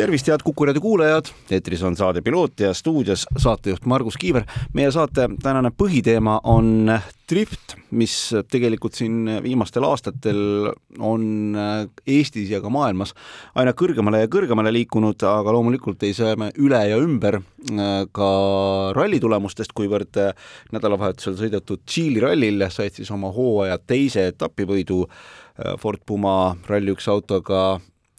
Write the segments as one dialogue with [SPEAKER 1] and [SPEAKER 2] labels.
[SPEAKER 1] Tervist, head Kuku raadio kuulajad, eetris on saade Piloot ja stuudios saatejuht Margus Kiiver. meie saate tänane põhiteema on drift, mis tegelikult siin viimastel aastatel on Eestis ja ka maailmas aina kõrgemale ja kõrgemale liikunud, aga loomulikult ei saa me üle ja ümber ka ralli tulemustest, kuivõrd nädalavahetusel sõidetud Tšiili rallil said siis oma hooaja teise etapivõidu Ford Puma Rally1 autoga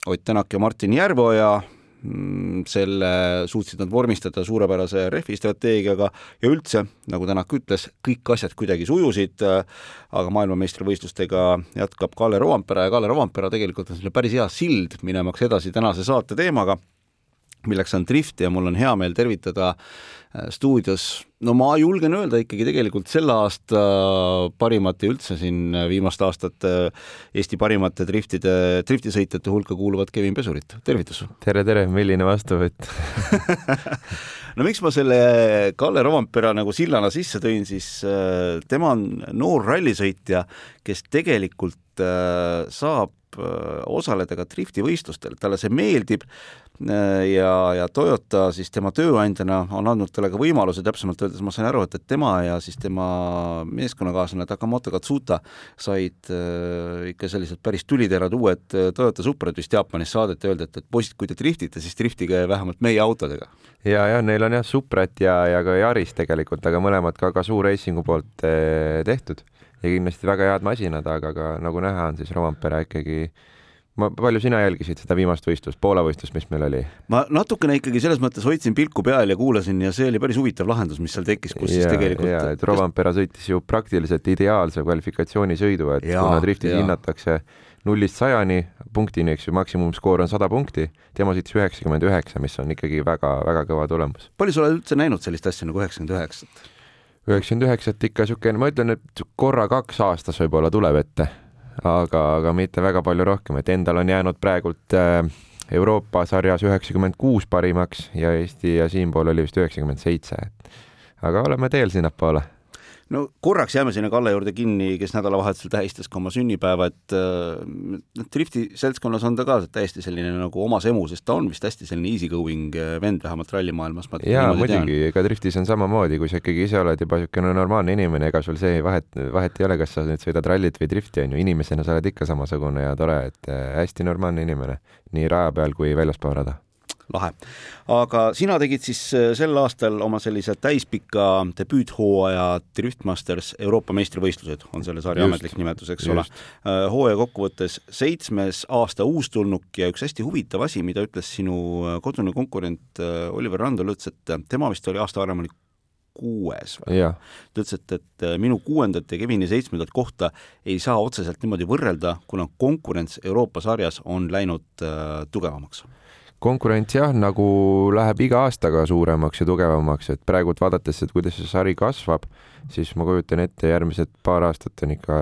[SPEAKER 1] Ott Tänak ja Martin Järveoja, mm, selle suutsid nad vormistada suurepärase rehvi strateegiaga ja üldse, nagu Tänak ütles, kõik asjad kuidagi sujusid, aga maailmameistrivõistlustega jätkab Kalle Rovampere ja Kalle Rovampere tegelikult on selline päris hea sild minemaks edasi tänase saate teemaga, milleks on drift ja mul on hea meel tervitada stuudios. No ma julgen öelda ikkagi tegelikult selle aasta parimate üldse siin viimaste aastate Eesti parimate driftide, driftisõitjate hulka kuuluvat Kevin Pesurit, tervitus!
[SPEAKER 2] tere, tere, milline vastuvõtt!
[SPEAKER 1] No miks ma selle Kalle Rovampera nagu sillana sisse tõin, siis äh, tema on noor rallisõitja, kes tegelikult äh, saab äh, osaleda ka driftivõistlustel, talle see meeldib ja, ja Toyota siis tema tööandjana on andnud talle ka võimaluse, täpsemalt öeldes ma sain aru, et, et tema ja siis tema meeskonnakaaslane Takamoto Katsuta said äh, ikka sellised päris tuliterad uued Toyota Suprat vist Jaapanis saadeti, öeldi, et, et poisid, kui te driftite, siis driftige vähemalt meie autodega.
[SPEAKER 2] ja, ja neil on jah Suprat ja, ja ka Yaris tegelikult, aga mõlemad ka Gazoo Racingu poolt tehtud ja kindlasti väga head masinad, aga ka nagu näha on, siis Rovampere ikkagi ma, palju sina jälgisid seda viimast võistlust, Poola võistlust, mis meil oli?
[SPEAKER 1] ma natukene ikkagi selles mõttes hoidsin pilku peal ja kuulasin ja see oli päris huvitav lahendus, mis seal tekkis, kus ja, siis tegelikult
[SPEAKER 2] ja, et Rovanpera sõitis ju praktiliselt ideaalse kvalifikatsioonisõidu, et ja, kuna driftis ja. hinnatakse nullist sajani punktini, eks ju, maksimumskoor on sada punkti, tema sõitis üheksakümmend üheksa, mis on ikkagi väga-väga kõva tulemus.
[SPEAKER 1] palju sa oled üldse näinud sellist asja nagu üheksakümmend üheksat?
[SPEAKER 2] Üheksakümmend üheksat ikka niisugune, ma ütlen, et korra kaks aastas võib-olla tuleb ette aga, aga mitte väga palju rohkem, et endal on jäänud praegult äh, Euroopa sarjas üheksakümmend kuus parimaks ja Eesti ja siinpool oli vist üheksakümmend seitse, et aga oleme teel sinnapoole
[SPEAKER 1] no korraks jääme sinna Kalle juurde kinni, kes nädalavahetusel tähistas ka oma sünnipäeva, et äh, drifti seltskonnas on ta ka täiesti selline nagu omas emu, sest ta on vist hästi selline easy going äh, vend, vähemalt rallimaailmas.
[SPEAKER 2] jaa, muidugi, ega driftis on samamoodi, kui sa ikkagi ise oled juba niisugune normaalne inimene, ega sul see vahet, vahet ei ole, kas sa nüüd sõidad rallit või drifti, on ju, inimesena sa oled ikka samasugune ja tore, et äh, hästi normaalne inimene, nii raja peal kui väljaspool rada
[SPEAKER 1] lahe. aga sina tegid siis äh, sel aastal oma sellise täispika debüüthooaja Driftmasters Euroopa meistrivõistlused, on selle sarja just, ametlik nimetus, eks just. ole. Äh, hooaja kokkuvõttes seitsmes aasta uustulnuk ja üks hästi huvitav asi, mida ütles sinu äh, kodune konkurent Oliver Randol, ütles, et tema vist oli aasta varem oli kuues või? ta ütles, et, et minu kuuendat ja Kevini seitsmendat kohta ei saa otseselt niimoodi võrrelda, kuna konkurents Euroopa sarjas on läinud äh, tugevamaks
[SPEAKER 2] konkurents jah, nagu läheb iga aastaga suuremaks ja tugevamaks, et praegult vaadates, et kuidas see sari kasvab, siis ma kujutan ette, järgmised paar aastat on ikka,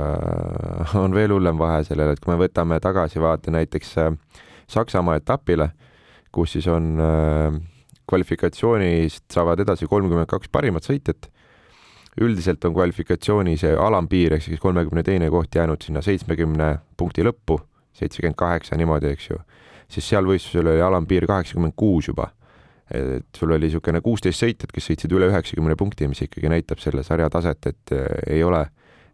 [SPEAKER 2] on veel hullem vahe sellele, et kui me võtame tagasivaate näiteks äh, Saksamaa etapile, kus siis on äh, kvalifikatsioonist saavad edasi kolmkümmend kaks parimat sõitjat. üldiselt on kvalifikatsiooni see alampiir ehk siis kolmekümne teine koht jäänud sinna seitsmekümne punkti lõppu, seitsekümmend kaheksa niimoodi, eks ju siis seal võistlusel oli alampiir kaheksakümmend kuus juba. et sul oli niisugune kuusteist sõitjat, kes sõitsid üle üheksakümne punkti, mis ikkagi näitab selle sarja taset, et eh, ei ole,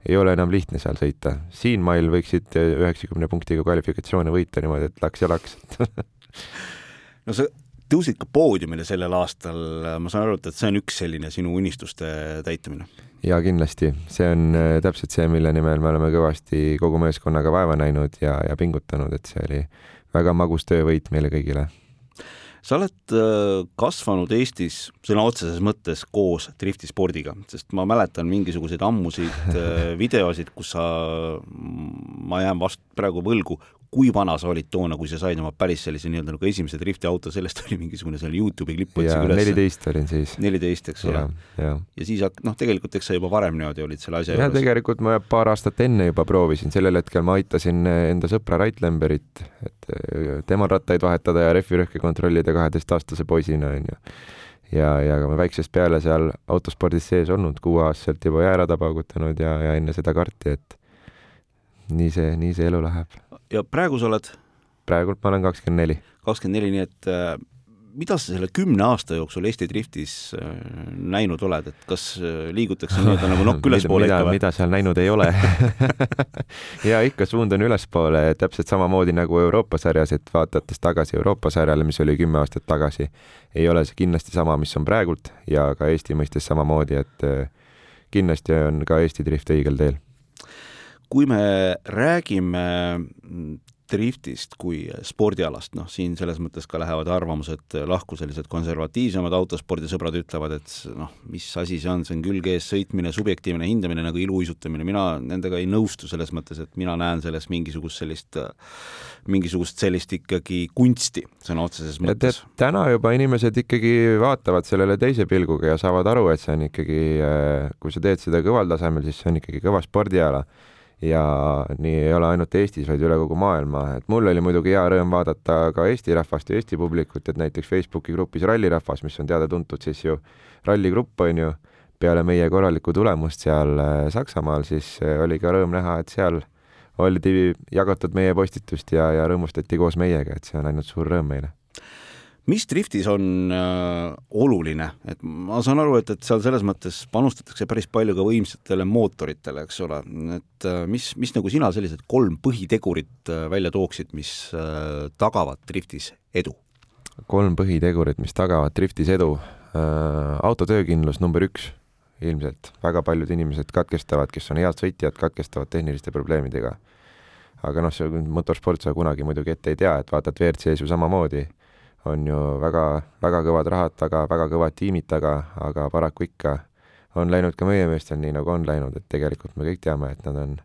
[SPEAKER 2] ei ole enam lihtne seal sõita. siinmail võiksid üheksakümne punktiga kvalifikatsioone võita niimoodi, et laks ja laks
[SPEAKER 1] no sa tõusid ka poodiumile sellel aastal, ma saan aru, et see on üks selline sinu unistuste täitumine?
[SPEAKER 2] jaa, kindlasti. see on eh, täpselt see, mille nimel me oleme kõvasti kogu meeskonnaga vaeva näinud ja, ja pingutanud, et see oli väga magus töövõit meile kõigile.
[SPEAKER 1] sa oled äh, kasvanud Eestis sõna otseses mõttes koos driftispordiga, sest ma mäletan mingisuguseid ammusid äh, videosid, kus sa, ma jään vast praegu võlgu, kui vana sa olid toona, kui sa said oma päris sellise nii-öelda nagu esimese driftiauto, sellest oli mingisugune seal Youtube'i klipp
[SPEAKER 2] otsige üles. neliteist olin siis.
[SPEAKER 1] neliteist, eks ole.
[SPEAKER 2] ja,
[SPEAKER 1] siis noh, tegelikult eks sa juba varem niimoodi olid selle asja
[SPEAKER 2] ja, juures. tegelikult ma paar aastat enne juba proovisin, sellel hetkel ma aitasin enda sõpra Rait Lemberit, et äh, temal rattaid vahetada ja rehvirõhke kontrollida kaheteistaastase poisina, onju ja, ja väiksest peale seal autospordis sees olnud, kuueaastaselt juba jäärada paugutanud ja, ja enne seda karti, et nii see, nii see elu läheb.
[SPEAKER 1] Ja praegu sa oled?
[SPEAKER 2] praegult ma olen kakskümmend neli.
[SPEAKER 1] kakskümmend neli, nii et äh, mida sa selle kümne aasta jooksul Eesti driftis äh, näinud oled, et kas äh, liigutakse nii-öelda nagu nokk ülespoole
[SPEAKER 2] ikka või? mida seal näinud ei ole ja ikka suund on ülespoole, täpselt samamoodi nagu Euroopa sarjas, et vaadates tagasi Euroopa sarjale, mis oli kümme aastat tagasi, ei ole see kindlasti sama, mis on praegult ja ka Eesti mõistes samamoodi, et kindlasti on ka Eesti drift õigel teel
[SPEAKER 1] kui me räägime driftist kui spordialast, noh, siin selles mõttes ka lähevad arvamused lahku, sellised konservatiivsemad autospordisõbrad ütlevad, et noh, mis asi see on, see on külge ees sõitmine, subjektiivne hindamine nagu iluuisutamine, mina nendega ei nõustu selles mõttes, et mina näen selles mingisugust sellist, mingisugust sellist ikkagi kunsti sõna otseses mõttes.
[SPEAKER 2] täna juba inimesed ikkagi vaatavad sellele teise pilguga ja saavad aru, et see on ikkagi, kui sa teed seda kõval tasemel, siis see on ikkagi kõva spordiala ja nii ei ole ainult Eestis, vaid üle kogu maailma, et mul oli muidugi hea rõõm vaadata ka Eesti rahvast ja Eesti publikut, et näiteks Facebooki grupis Rallirahvas, mis on teada-tuntud siis ju ralligrupp, on ju, peale meie korralikku tulemust seal äh, Saksamaal, siis äh, oli ka rõõm näha, et seal oldi jagatud meie postitust ja, ja rõõmustati koos meiega, et see on ainult suur rõõm meile
[SPEAKER 1] mis driftis on äh, oluline, et ma saan aru, et, et seal selles mõttes panustatakse päris palju ka võimsatele mootoritele, eks ole, et äh, mis, mis nagu sina sellised kolm põhitegurit äh, välja tooksid, mis äh, tagavad driftis edu?
[SPEAKER 2] kolm põhitegurit, mis tagavad driftis edu äh,. auto töökindlus number üks ilmselt, väga paljud inimesed katkestavad, kes on head sõitjad, katkestavad tehniliste probleemidega. aga noh, see motorsport sa kunagi muidugi ette ei tea, et vaatad WRC-s ju samamoodi on ju väga, väga kõvad rahad taga, väga kõvad tiimid taga, aga paraku ikka on läinud ka meie meestel nii, nagu on läinud, et tegelikult me kõik teame, et nad on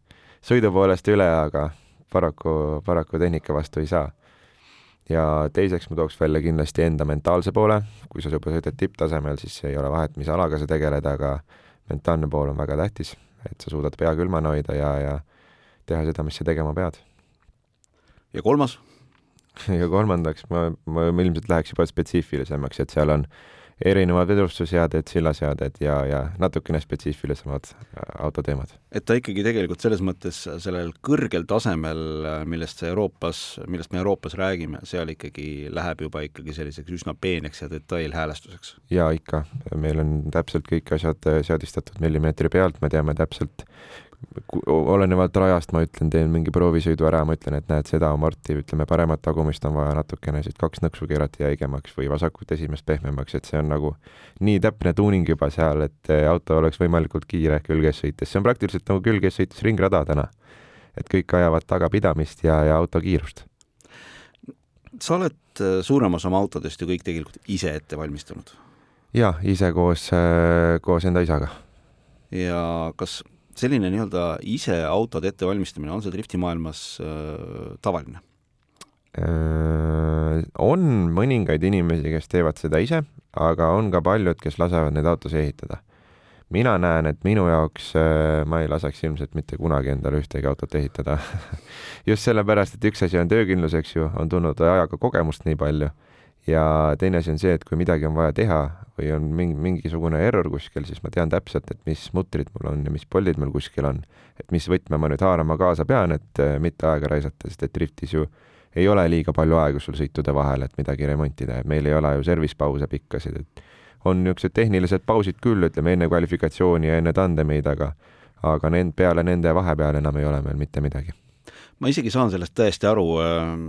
[SPEAKER 2] sõidu poolest üle, aga paraku, paraku tehnika vastu ei saa. ja teiseks ma tooks välja kindlasti enda mentaalse poole, kui sa juba sõidad tipptasemel, siis ei ole vahet, mis alaga sa tegeled, aga mentaalne pool on väga tähtis, et sa suudad pea külmana hoida ja, ja teha seda, mis sa tegema pead.
[SPEAKER 1] ja kolmas
[SPEAKER 2] ja kolmandaks ma, ma ilmselt läheks juba spetsiifilisemaks, et seal on erinevad vedustusseaded, sillaseaded ja, ja natukene spetsiifilisemad äh, autoteemad.
[SPEAKER 1] et ta ikkagi tegelikult selles mõttes sellel kõrgel tasemel, millest sa Euroopas, millest me Euroopas räägime, seal ikkagi läheb juba ikkagi selliseks üsna peeneks ja detailhäälestuseks?
[SPEAKER 2] jaa, ikka. meil on täpselt kõik asjad seadistatud millimeetri pealt, me teame täpselt, olenevalt rajast ma ütlen, teen mingi proovisõidu ära, ma ütlen, et näed, seda Marti, ütleme, paremat tagumist on vaja natukene siit kaks nõksu keerata jäigemaks või vasakut esimest pehmemaks, et see on nagu nii täpne tuuning juba seal, et eh, auto oleks võimalikult kiire külges sõites, see on praktiliselt nagu külges sõites ringrada täna. et kõik ajavad tagapidamist ja, ja auto kiirust.
[SPEAKER 1] sa oled eh, suurem osa oma autodest ju kõik tegelikult ise ette valmistanud?
[SPEAKER 2] jaa, ise koos, eh, koos enda isaga.
[SPEAKER 1] ja kas selline nii-öelda ise autode ettevalmistamine, on see driftimaailmas äh, tavaline?
[SPEAKER 2] Äh, on mõningaid inimesi, kes teevad seda ise, aga on ka paljud, kes lasevad neid autosid ehitada. mina näen, et minu jaoks äh, ma ei laseks ilmselt mitte kunagi endale ühtegi autot ehitada just sellepärast, et üks asi on töökindlus, eks ju, on tulnud ajaga kogemust nii palju ja teine asi on see, et kui midagi on vaja teha või on mingi, mingisugune error kuskil, siis ma tean täpselt, et mis mutrid mul on ja mis pollid mul kuskil on. et mis võtme ma nüüd haarama kaasa pean, et äh, mitte aega raisata, sest et driftis ju ei ole liiga palju aega sul sõitude vahel, et midagi remontida, et meil ei ole ju service pause pikkasid, et on niisugused tehnilised pausid küll, ütleme enne kvalifikatsiooni ja enne tandemeid, aga aga nend-, peale nende vahepeal enam ei ole meil mitte midagi
[SPEAKER 1] ma isegi saan sellest täiesti aru, ähm,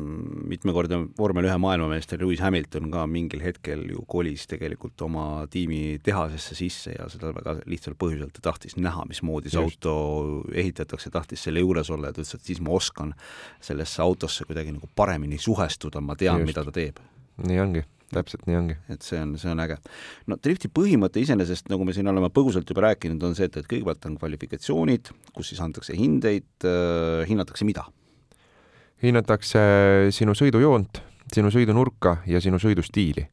[SPEAKER 1] mitmekordne vormel ühe maailmameister Lewis Hamilton ka mingil hetkel ju kolis tegelikult oma tiimi tehasesse sisse ja seda väga lihtsal põhjusel, ta tahtis näha, mismoodi see Just. auto ehitatakse, tahtis selle juures olla ja ta ütles, et siis ma oskan sellesse autosse kuidagi nagu paremini suhestuda, ma tean, mida ta teeb.
[SPEAKER 2] nii ongi täpselt nii ongi.
[SPEAKER 1] et see on, see on äge. no drifti põhimõte iseenesest, nagu me siin oleme põgusalt juba rääkinud, on see, et, et kõigepealt on kvalifikatsioonid, kus siis antakse hindeid äh,, hinnatakse mida?
[SPEAKER 2] Hinnatakse sinu sõidujoont, sinu sõidunurka ja sinu sõidustiili.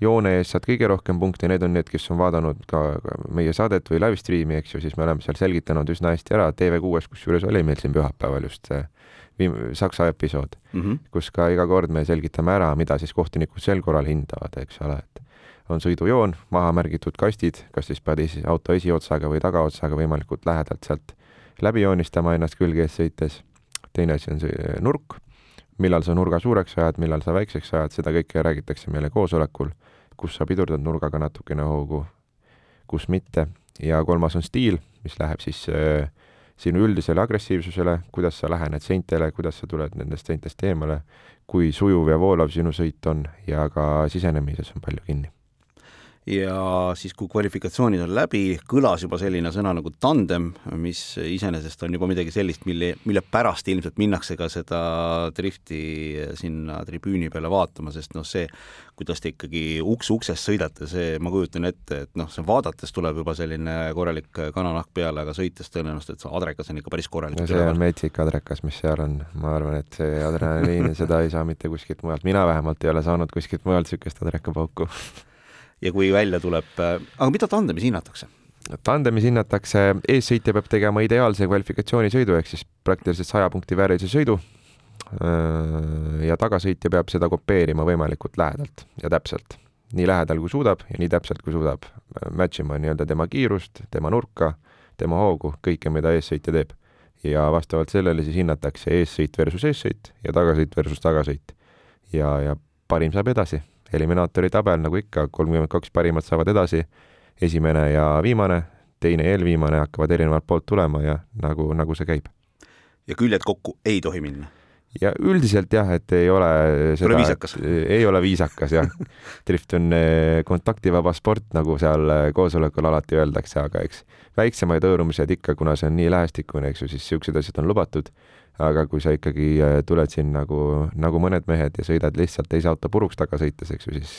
[SPEAKER 2] joone ees saad kõige rohkem punkte, need on need, kes on vaadanud ka meie saadet või live stream'i, eks ju, siis me oleme seal selgitanud üsna hästi ära, TV6-s kusjuures oli meil siin pühapäeval just viim-, Saksa episood mm, -hmm. kus ka iga kord me selgitame ära, mida siis kohtunikud sel korral hindavad, eks ole, et on sõidujoon, maha märgitud kastid, kas siis pead esi, auto esiotsaga või tagaotsaga võimalikult lähedalt sealt läbi joonistama ennast külge ees sõites. Teine asi on see nurk, millal sa nurga suureks ajad, millal sa väikseks ajad, seda kõike räägitakse meile koosolekul, kus sa pidurdad nurgaga natukene hoogu, kus mitte. ja kolmas on stiil, mis läheb siis äh, sinu üldisele agressiivsusele, kuidas sa lähened seintele, kuidas sa tuled nendest seintest eemale, kui sujuv ja voolav sinu sõit on ja ka sisenemises on palju kinni
[SPEAKER 1] ja siis, kui kvalifikatsioonid on läbi, kõlas juba selline sõna nagu tandem, mis iseenesest on juba midagi sellist, mille, mille pärast ilmselt minnakse ka seda drifti sinna tribüüni peale vaatama, sest noh, see, kuidas te ikkagi uks uksest sõidate, see, ma kujutan ette, et noh, see vaadates tuleb juba selline korralik kananahk peale, aga sõites tõenäoliselt, et see adrekas on ikka päris korralik.
[SPEAKER 2] no see on metsik adrekas, mis seal on, ma arvan, et see adrenaliin seda ei saa mitte kuskilt mujalt, mina vähemalt ei ole saanud kuskilt mujalt niisugust adrekapauku
[SPEAKER 1] ja kui välja tuleb, äh, aga mida tandemis hinnatakse?
[SPEAKER 2] tandemis hinnatakse, eessõitja peab tegema ideaalse kvalifikatsioonisõidu ehk siis praktiliselt saja punkti väärilise sõidu. Äh, ja tagasõitja peab seda kopeerima võimalikult lähedalt ja täpselt, nii lähedal kui suudab ja nii täpselt kui suudab, match ima nii-öelda tema kiirust, tema nurka, tema hoogu, kõike, mida eessõitja teeb. ja vastavalt sellele siis hinnatakse eessõit versus eessõit ja tagasõit versus tagasõit. ja, ja parim saab edasi eliminaatori tabel, nagu ikka, kolmkümmend kaks parimat saavad edasi, esimene ja viimane, teine ja eelviimane hakkavad erinevalt poolt tulema ja nagu, nagu see käib.
[SPEAKER 1] ja küljed kokku ei tohi minna?
[SPEAKER 2] Ja üldiselt jah, et ei ole
[SPEAKER 1] seda,
[SPEAKER 2] ei ole viisakas jah. drift on eh, kontaktivaba sport, nagu seal eh, koosolekul alati öeldakse, aga eks väiksemaid hõõrumised ikka, kuna see on nii lähestikune, eks ju, siis niisugused asjad on lubatud aga kui sa ikkagi äh, tuled siin nagu, nagu mõned mehed ja sõidad lihtsalt teise auto puruks taga sõites, eks ju, siis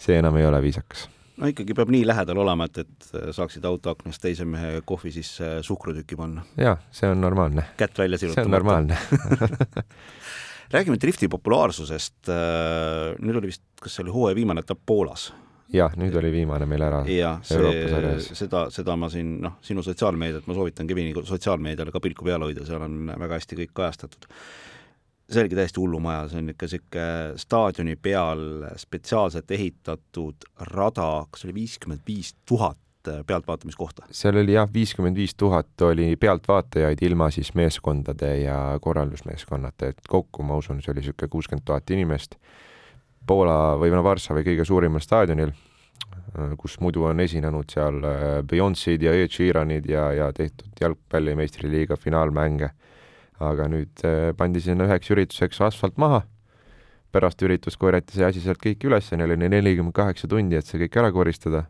[SPEAKER 2] see enam ei ole viisakas.
[SPEAKER 1] No ikkagi peab nii lähedal olema, et, et äh, saaksid auto aknast teise mehe kohvi sisse suhkrutükki panna.
[SPEAKER 2] jah, see on normaalne.
[SPEAKER 1] kätt välja sirutamata.
[SPEAKER 2] see on normaalne
[SPEAKER 1] räägime drifti populaarsusest. Äh, nüüd oli vist, kas see oli hooaja viimane etapp Poolas
[SPEAKER 2] jah, nüüd oli viimane meil ära.
[SPEAKER 1] jah, see, seda, seda ma siin noh, sinu sotsiaalmeediat ma soovitan Kevini sotsiaalmeediale ka pilku peal hoida, seal on väga hästi kõik kajastatud. See oligi täiesti hullumaja, see on ikka niisugune staadioni peal spetsiaalselt ehitatud rada, kas oli viiskümmend viis tuhat pealtvaatamiskohta?
[SPEAKER 2] seal oli jah, viiskümmend viis tuhat oli pealtvaatajaid ilma siis meeskondade ja korraldusmeeskonnata, et kokku ma usun, see oli niisugune kuuskümmend tuhat inimest Poola või no Varssavi kõige suurimal staadionil, äh, kus muidu on esinenud seal äh, Beyonce'd ja Ed Sheeranid ja, ja tehtud jalgpalli meistriliiga finaalmänge. Aga nüüd äh, pandi sinna üheks ürituseks asfalt maha, pärast üritust korjati see asi sealt kõik üles, neil oli nelikümmend kaheksa tundi, et see kõik ära koristada.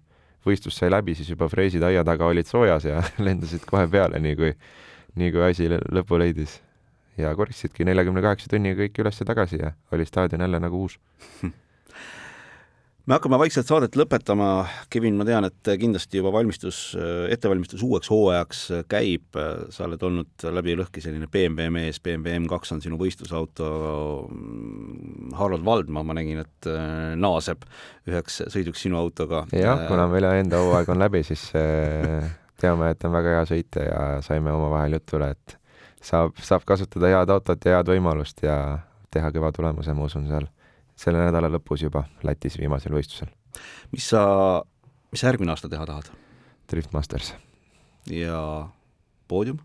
[SPEAKER 2] võistlus sai läbi, siis juba freesid aia taga olid soojas ja lendasid kohe peale, nii kui, nii kui asi lõpu leidis. Ja koristasidki neljakümne kaheksa tunniga kõik üles ja tagasi ja oli staadion jälle nagu uus
[SPEAKER 1] me hakkame vaikselt saadet lõpetama, Kevin, ma tean, et kindlasti juba valmistus, ettevalmistus uueks hooajaks käib, sa oled olnud läbi lõhki selline BMW mees, BMW M2 on sinu võistlusauto, Harald Valdmaa, ma nägin, et äh, naaseb üheks sõiduks sinu autoga.
[SPEAKER 2] jah, kuna meil enda hooaeg on läbi, siis äh, teame, et on väga hea sõita ja saime omavahel jutule, et saab, saab kasutada head autot ja head võimalust ja teha kõva tulemuse, ma usun, seal selle nädala lõpus juba Lätis viimasel võistlusel.
[SPEAKER 1] mis sa, mis sa järgmine aasta teha tahad?
[SPEAKER 2] Drift Masters.
[SPEAKER 1] ja poodium?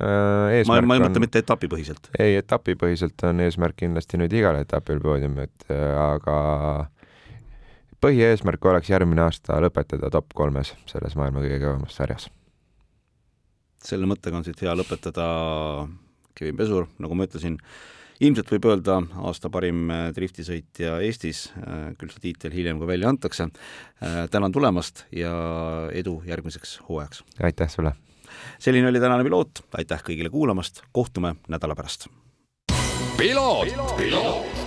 [SPEAKER 2] Äh,
[SPEAKER 1] ma, ma ei mõtle mitte etapipõhiselt.
[SPEAKER 2] ei, etapipõhiselt on eesmärk kindlasti nüüd igal etapil poodium, et äh, aga põhieesmärk oleks järgmine aasta lõpetada top kolmes selles maailma kõige kõvemas sarjas
[SPEAKER 1] selle mõttega on siit hea lõpetada. Kevin Pesur, nagu ma ütlesin, ilmselt võib öelda aasta parim äh, driftisõitja Eestis, äh, küll see tiitel hiljem ka välja antakse. Äh, tänan tulemast ja edu järgmiseks hooajaks!
[SPEAKER 2] aitäh sulle!
[SPEAKER 1] selline oli tänane piloot, aitäh kõigile kuulamast, kohtume nädala pärast! piloot, piloot.!